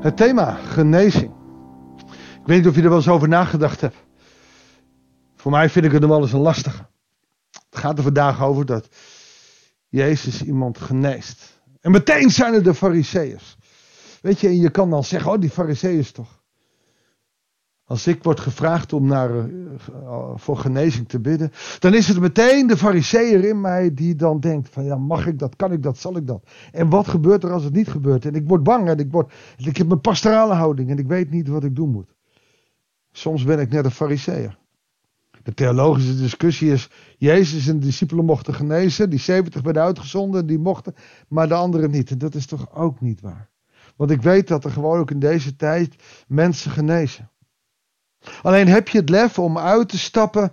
Het thema genezing. Ik weet niet of je er wel eens over nagedacht hebt. Voor mij vind ik het nog wel eens een lastige. Het gaat er vandaag over dat Jezus iemand geneest. En meteen zijn er de fariseeërs. Weet je, en je kan dan zeggen, oh die fariseeërs toch. Als ik word gevraagd om naar, uh, voor genezing te bidden, dan is het meteen de fariseer in mij die dan denkt van ja, mag ik dat, kan ik dat, zal ik dat? En wat gebeurt er als het niet gebeurt? En ik word bang en ik, word, ik heb mijn pastorale houding en ik weet niet wat ik doen moet. Soms ben ik net een fariseer. De theologische discussie is, Jezus en de discipelen mochten genezen, die 70 werden uitgezonden, die mochten, maar de anderen niet. En dat is toch ook niet waar? Want ik weet dat er gewoon ook in deze tijd mensen genezen. Alleen heb je het lef om uit te stappen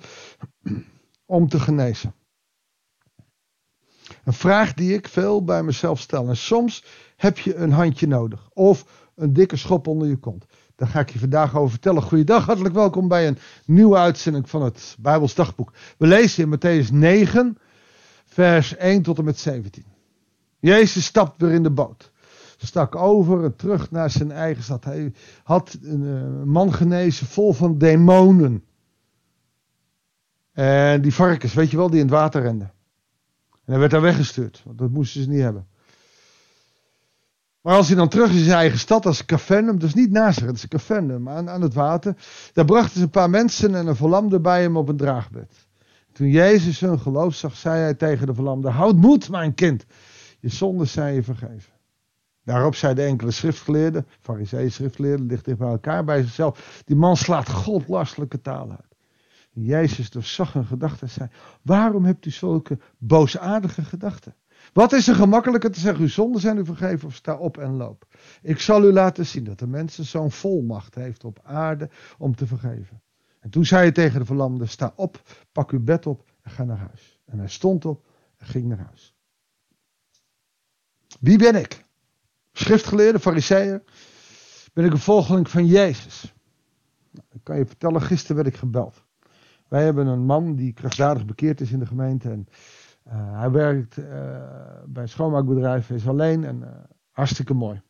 om te genezen. Een vraag die ik veel bij mezelf stel. En soms heb je een handje nodig. Of een dikke schop onder je kont. Daar ga ik je vandaag over vertellen. Goeiedag, hartelijk welkom bij een nieuwe uitzending van het Bijbels Dagboek. We lezen in Matthäus 9, vers 1 tot en met 17. Jezus stapt weer in de boot stak over en terug naar zijn eigen stad. Hij had een uh, man genezen vol van demonen. En die varkens, weet je wel, die in het water renden. En hij werd daar weggestuurd, want dat moesten ze niet hebben. Maar als hij dan terug is in zijn eigen stad, als Cafennum, dus niet naast het is aan, aan het water. Daar brachten ze een paar mensen en een verlamde bij hem op een draagbed. Toen Jezus hun geloof zag, zei hij tegen de verlamde, houd moed mijn kind, je zonden zijn je vergeven. Daarop zeiden enkele schriftgeleerden, fariseeën schriftgeleerden, ligt dicht bij elkaar bij zichzelf. Die man slaat godlastelijke taal uit. Jezus doorzag hun gedachten en zei, waarom hebt u zulke boosaardige gedachten? Wat is er gemakkelijker te zeggen, uw zonden zijn u vergeven of sta op en loop. Ik zal u laten zien dat de mensen zo'n volmacht heeft op aarde om te vergeven. En toen zei hij tegen de verlamde, sta op, pak uw bed op en ga naar huis. En hij stond op en ging naar huis. Wie ben ik? Schriftgeleerde, fariseeën, ben ik een volgeling van Jezus. Nou, ik kan je vertellen, gisteren werd ik gebeld. Wij hebben een man die krachtdadig bekeerd is in de gemeente. En, uh, hij werkt uh, bij een schoonmaakbedrijf, is alleen en uh, hartstikke mooi.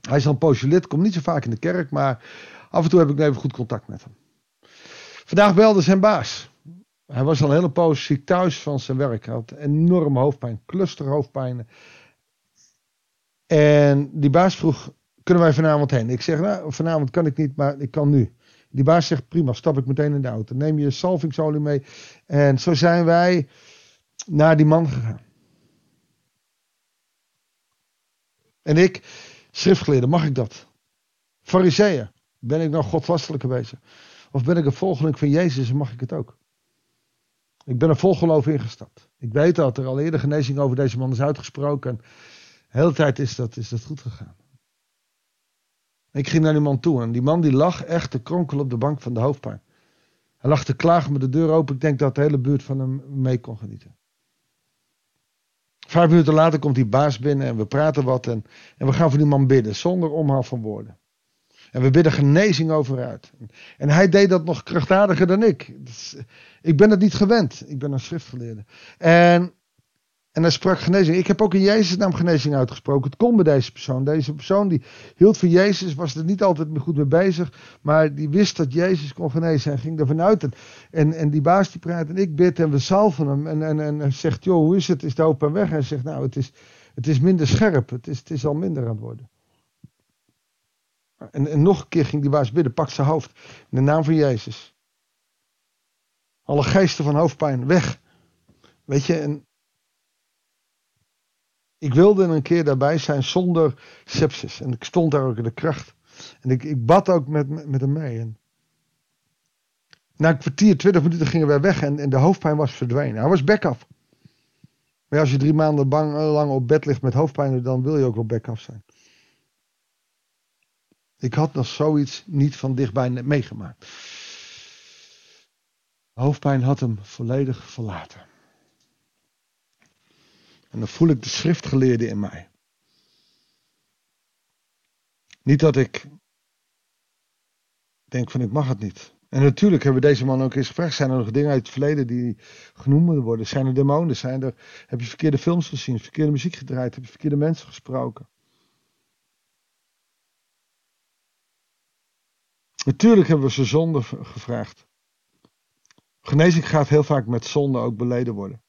Hij is al een komt niet zo vaak in de kerk, maar af en toe heb ik even goed contact met hem. Vandaag belde zijn baas. Hij was al een hele poos ziek thuis van zijn werk. Hij had enorm hoofdpijn, clusterhoofdpijnen. En die baas vroeg, kunnen wij vanavond heen? Ik zeg, nou, vanavond kan ik niet, maar ik kan nu. Die baas zegt, prima, stap ik meteen in de auto. Neem je salvingsolie mee. En zo zijn wij naar die man gegaan. En ik, schriftgeleerde, mag ik dat? Fariseeën, ben ik nou godvastelijke bezig? Of ben ik een volgeling van Jezus en mag ik het ook? Ik ben er vol geloof ingestapt. Ik weet dat er al eerder genezing over deze man is uitgesproken hele tijd is dat, is dat goed gegaan. Ik ging naar die man toe en die man die lag echt te kronkelen op de bank van de hoofdpijn. Hij lag te klagen met de deur open. Ik denk dat de hele buurt van hem mee kon genieten. Vijf minuten later komt die baas binnen en we praten wat en, en we gaan voor die man bidden, zonder omhaal van woorden. En we bidden genezing overuit. En hij deed dat nog krachtdadiger dan ik. ik ben het niet gewend. Ik ben een schriftgeleerde. En en hij sprak genezing. Ik heb ook in Jezus' naam genezing uitgesproken. Het kon bij deze persoon. Deze persoon die hield van Jezus, was er niet altijd goed mee bezig. Maar die wist dat Jezus kon genezen en ging ervan uit. En, en, die baas die praat en ik bid en we salven hem. En, en, en zegt, joh, hoe is het? Is de open weg? En hij zegt, nou, het is, het is minder scherp. Het is, het is al minder aan het worden. En, en nog een keer ging die baas bidden, pak zijn hoofd. In de naam van Jezus. Alle geesten van hoofdpijn, weg. Weet je, en ik wilde een keer daarbij zijn zonder sepsis. En ik stond daar ook in de kracht. En ik, ik bad ook met, met hem mee. Na een kwartier, twintig minuten gingen wij weg en, en de hoofdpijn was verdwenen. Hij was back af. Maar als je drie maanden bang, lang op bed ligt met hoofdpijn, dan wil je ook wel back af zijn. Ik had nog zoiets niet van dichtbij meegemaakt. Hoofdpijn had hem volledig verlaten. En dan voel ik de schriftgeleerde in mij. Niet dat ik denk van ik mag het niet. En natuurlijk hebben deze man ook eens gevraagd: zijn er nog dingen uit het verleden die genoemd worden? Zijn er demonen? Zijn er, heb je verkeerde films gezien? Verkeerde muziek gedraaid? Heb je verkeerde mensen gesproken? Natuurlijk hebben we ze zonde gevraagd. Genezing gaat heel vaak met zonde ook beleden worden.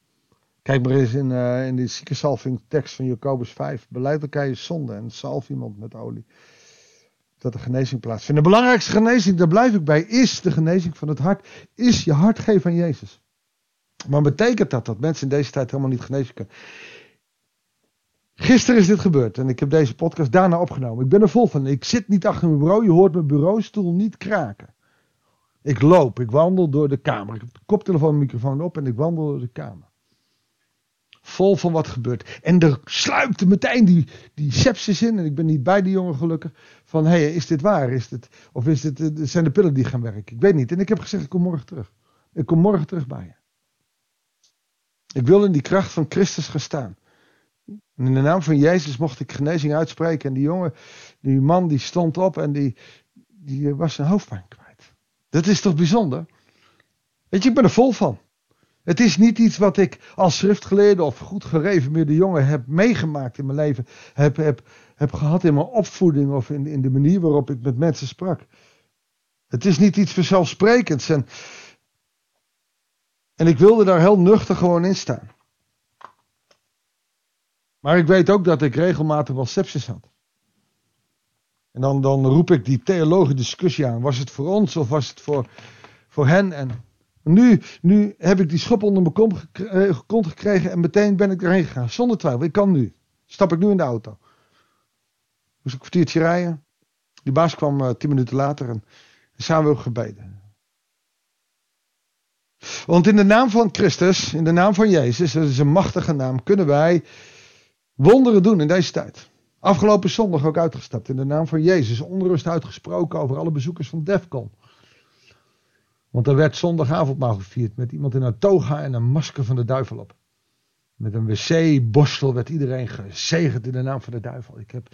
Kijk maar eens in, uh, in de ziekensalving tekst van Jacobus 5. Beleid elkaar je zonde en salf iemand met olie. Dat de genezing plaatsvindt. De belangrijkste genezing, daar blijf ik bij, is de genezing van het hart. Is je hart geven aan Jezus. Maar betekent dat dat mensen in deze tijd helemaal niet genezen kunnen? Gisteren is dit gebeurd en ik heb deze podcast daarna opgenomen. Ik ben er vol van. Ik zit niet achter mijn bureau. Je hoort mijn bureaustoel niet kraken. Ik loop, ik wandel door de kamer. Ik heb de koptelefoon microfoon op en ik wandel door de kamer. Vol van wat gebeurt. En er sluipt meteen die, die sepsis in. En ik ben niet bij die jongen gelukkig. Van, hé, hey, is dit waar? Is dit, of is dit, zijn de pillen die gaan werken? Ik weet niet. En ik heb gezegd, ik kom morgen terug. Ik kom morgen terug bij je. Ik wil in die kracht van Christus gaan staan. In de naam van Jezus mocht ik genezing uitspreken. En die jongen, die man, die stond op en die, die was zijn hoofdpijn kwijt. Dat is toch bijzonder? Weet je, ik ben er vol van. Het is niet iets wat ik als schriftgeleerde of goed gereformeerde jongen heb meegemaakt in mijn leven. Heb, heb, heb gehad in mijn opvoeding of in, in de manier waarop ik met mensen sprak. Het is niet iets vanzelfsprekends. En, en ik wilde daar heel nuchter gewoon in staan. Maar ik weet ook dat ik regelmatig wel sepsis had. En dan, dan roep ik die theologische discussie aan. Was het voor ons of was het voor, voor hen? En nu, nu heb ik die schop onder mijn kont gekregen en meteen ben ik erheen gegaan. Zonder twijfel. Ik kan nu. Stap ik nu in de auto. Moest ik een kwartiertje rijden. Die baas kwam uh, tien minuten later en samen we gebeden. Want in de naam van Christus, in de naam van Jezus, dat is een machtige naam, kunnen wij wonderen doen in deze tijd. Afgelopen zondag ook uitgestapt in de naam van Jezus. Onrust uitgesproken over alle bezoekers van Defcon. Want er werd zondagavondmaal gevierd met iemand in een toga en een masker van de duivel op. Met een wc-borstel werd iedereen gezegend in de naam van de duivel. Ik heb,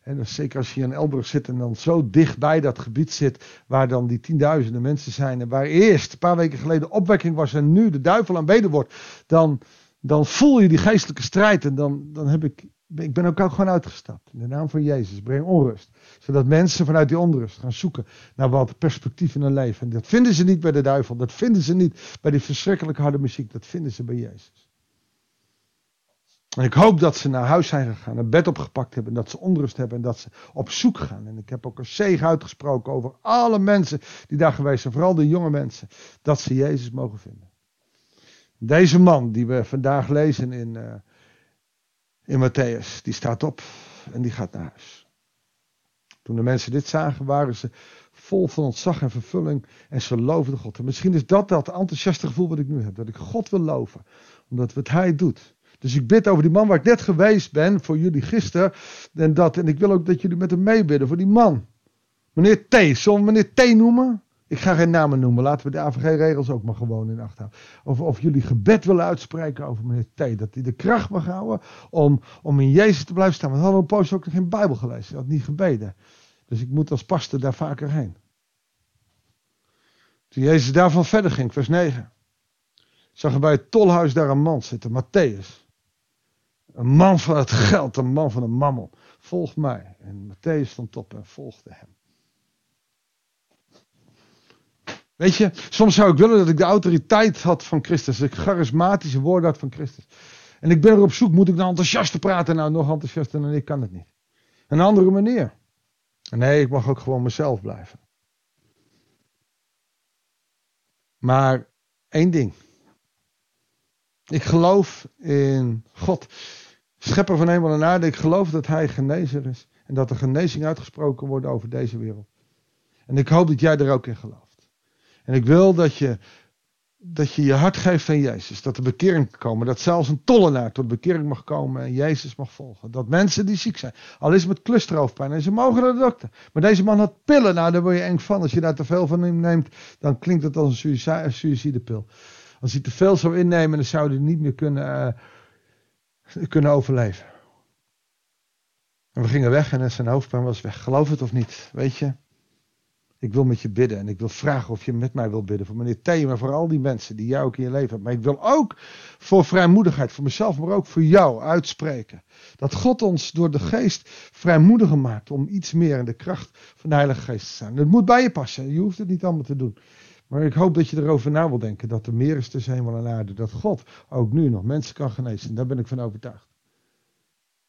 en zeker als je in Elburg zit en dan zo dicht bij dat gebied zit, waar dan die tienduizenden mensen zijn. En waar eerst een paar weken geleden opwekking was en nu de duivel aanbeden wordt. Dan, dan voel je die geestelijke strijd. En dan, dan heb ik, ik ben ook, gewoon uitgestapt. In de naam van Jezus, breng onrust. Zodat mensen vanuit die onrust gaan zoeken naar wat perspectief in hun leven. En dat vinden ze niet bij de duivel. Dat vinden ze niet bij die verschrikkelijk harde muziek. Dat vinden ze bij Jezus. En ik hoop dat ze naar huis zijn gegaan, een bed opgepakt hebben, dat ze onrust hebben en dat ze op zoek gaan. En ik heb ook een zegen uitgesproken over alle mensen die daar geweest zijn, vooral de jonge mensen, dat ze Jezus mogen vinden. Deze man die we vandaag lezen in, uh, in Matthäus, die staat op en die gaat naar huis. Toen de mensen dit zagen, waren ze vol van ontzag en vervulling en ze loofden God. En misschien is dat dat enthousiaste gevoel wat ik nu heb, dat ik God wil loven, omdat wat Hij doet. Dus ik bid over die man waar ik net geweest ben, voor jullie gisteren, en dat. En ik wil ook dat jullie met hem meebidden, voor die man. Meneer T, zullen we meneer T noemen? Ik ga geen namen noemen. Laten we de AVG-regels ook maar gewoon in acht houden. Of, of jullie gebed willen uitspreken over meneer T. Dat hij de kracht mag houden om, om in Jezus te blijven staan. Want we hadden een poos ook nog geen Bijbel gelezen. Hij had niet gebeden. Dus ik moet als pastor daar vaker heen. Toen Jezus daarvan verder ging, vers 9. Zag er bij het tolhuis daar een man zitten, Matthäus. Een man van het geld, een man van de mammel. Volg mij. En Matthäus stond op en volgde hem. Weet je, soms zou ik willen dat ik de autoriteit had van Christus. Ik charismatische woorden had van Christus. En ik ben er op zoek, moet ik nou enthousiaster praten? Nou, nog enthousiaster dan ik kan het niet. Een andere manier. Nee, ik mag ook gewoon mezelf blijven. Maar één ding. Ik geloof in God, schepper van hemel en aarde. Ik geloof dat Hij genezer is. En dat er genezing uitgesproken wordt over deze wereld. En ik hoop dat jij er ook in gelooft. En ik wil dat je, dat je je hart geeft aan Jezus. Dat er bekering kan komen. Dat zelfs een tollenaar tot bekering mag komen en Jezus mag volgen. Dat mensen die ziek zijn, al is het met clusterhoofdpijn en ze mogen naar de dokter. Maar deze man had pillen, nou daar word je eng van. Als je daar te veel van neemt, dan klinkt het als een suïcidepil. Als hij te veel zou innemen, dan zou hij niet meer kunnen, uh, kunnen overleven. En we gingen weg en zijn hoofdpijn was weg. Geloof het of niet, weet je. Ik wil met je bidden en ik wil vragen of je met mij wil bidden. Voor meneer Thema, voor al die mensen die jij ook in je leven hebt. Maar ik wil ook voor vrijmoedigheid, voor mezelf, maar ook voor jou uitspreken. Dat God ons door de geest vrijmoediger maakt om iets meer in de kracht van de Heilige Geest te staan. Het moet bij je passen. Je hoeft het niet allemaal te doen. Maar ik hoop dat je erover na wil denken. Dat er meer is tussen hemel en aarde. Dat God ook nu nog mensen kan genezen. Daar ben ik van overtuigd.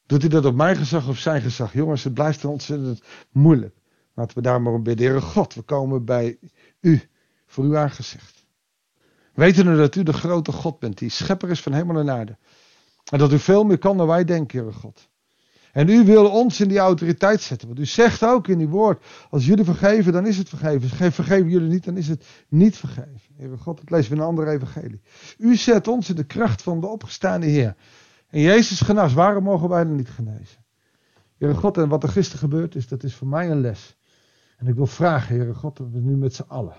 Doet hij dat op mijn gezag of zijn gezag? Jongens, het blijft ontzettend moeilijk. Laten we daar maar om bidden. Heere God, we komen bij u voor uw aangezicht. Weten we dat u de grote God bent, die schepper is van hemel en aarde. En dat u veel meer kan dan wij denken, Heere God. En u wil ons in die autoriteit zetten. Want u zegt ook in uw woord, als jullie vergeven, dan is het vergeven. Vergeven jullie niet, dan is het niet vergeven. Heere God, dat lezen we in een andere evangelie. U zet ons in de kracht van de opgestaande Heer. En Jezus genas, waarom mogen wij dan niet genezen? Heere God, en wat er gisteren gebeurd is, dat is voor mij een les. En ik wil vragen, Heere God, dat we nu met z'n allen,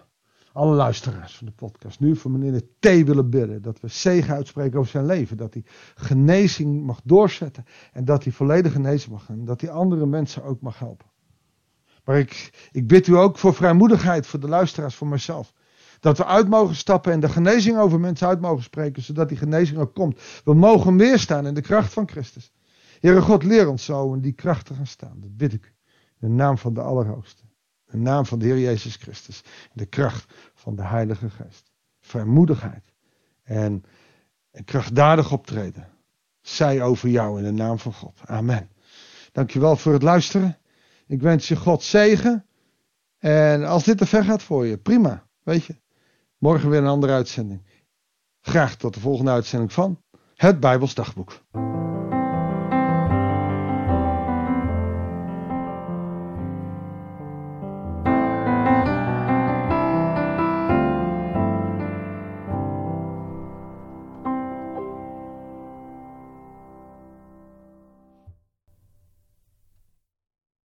alle luisteraars van de podcast, nu voor meneer T willen bidden. Dat we zegen uitspreken over zijn leven. Dat hij genezing mag doorzetten. En dat hij volledig genezen mag gaan. Dat hij andere mensen ook mag helpen. Maar ik, ik bid u ook voor vrijmoedigheid voor de luisteraars, voor mezelf. Dat we uit mogen stappen en de genezing over mensen uit mogen spreken, zodat die genezing ook komt. We mogen weerstaan in de kracht van Christus. Heere God, leer ons zo in die kracht te gaan staan. Dat bid ik. In de naam van de Allerhoogste. De naam van de Heer Jezus Christus. De kracht van de Heilige Geest. Vrijmoedigheid. En, en krachtdadig optreden. Zij over jou in de naam van God. Amen. Dankjewel voor het luisteren. Ik wens je God zegen. En als dit te ver gaat voor je, prima. Weet je. Morgen weer een andere uitzending. Graag tot de volgende uitzending van het Bijbels Dagboek.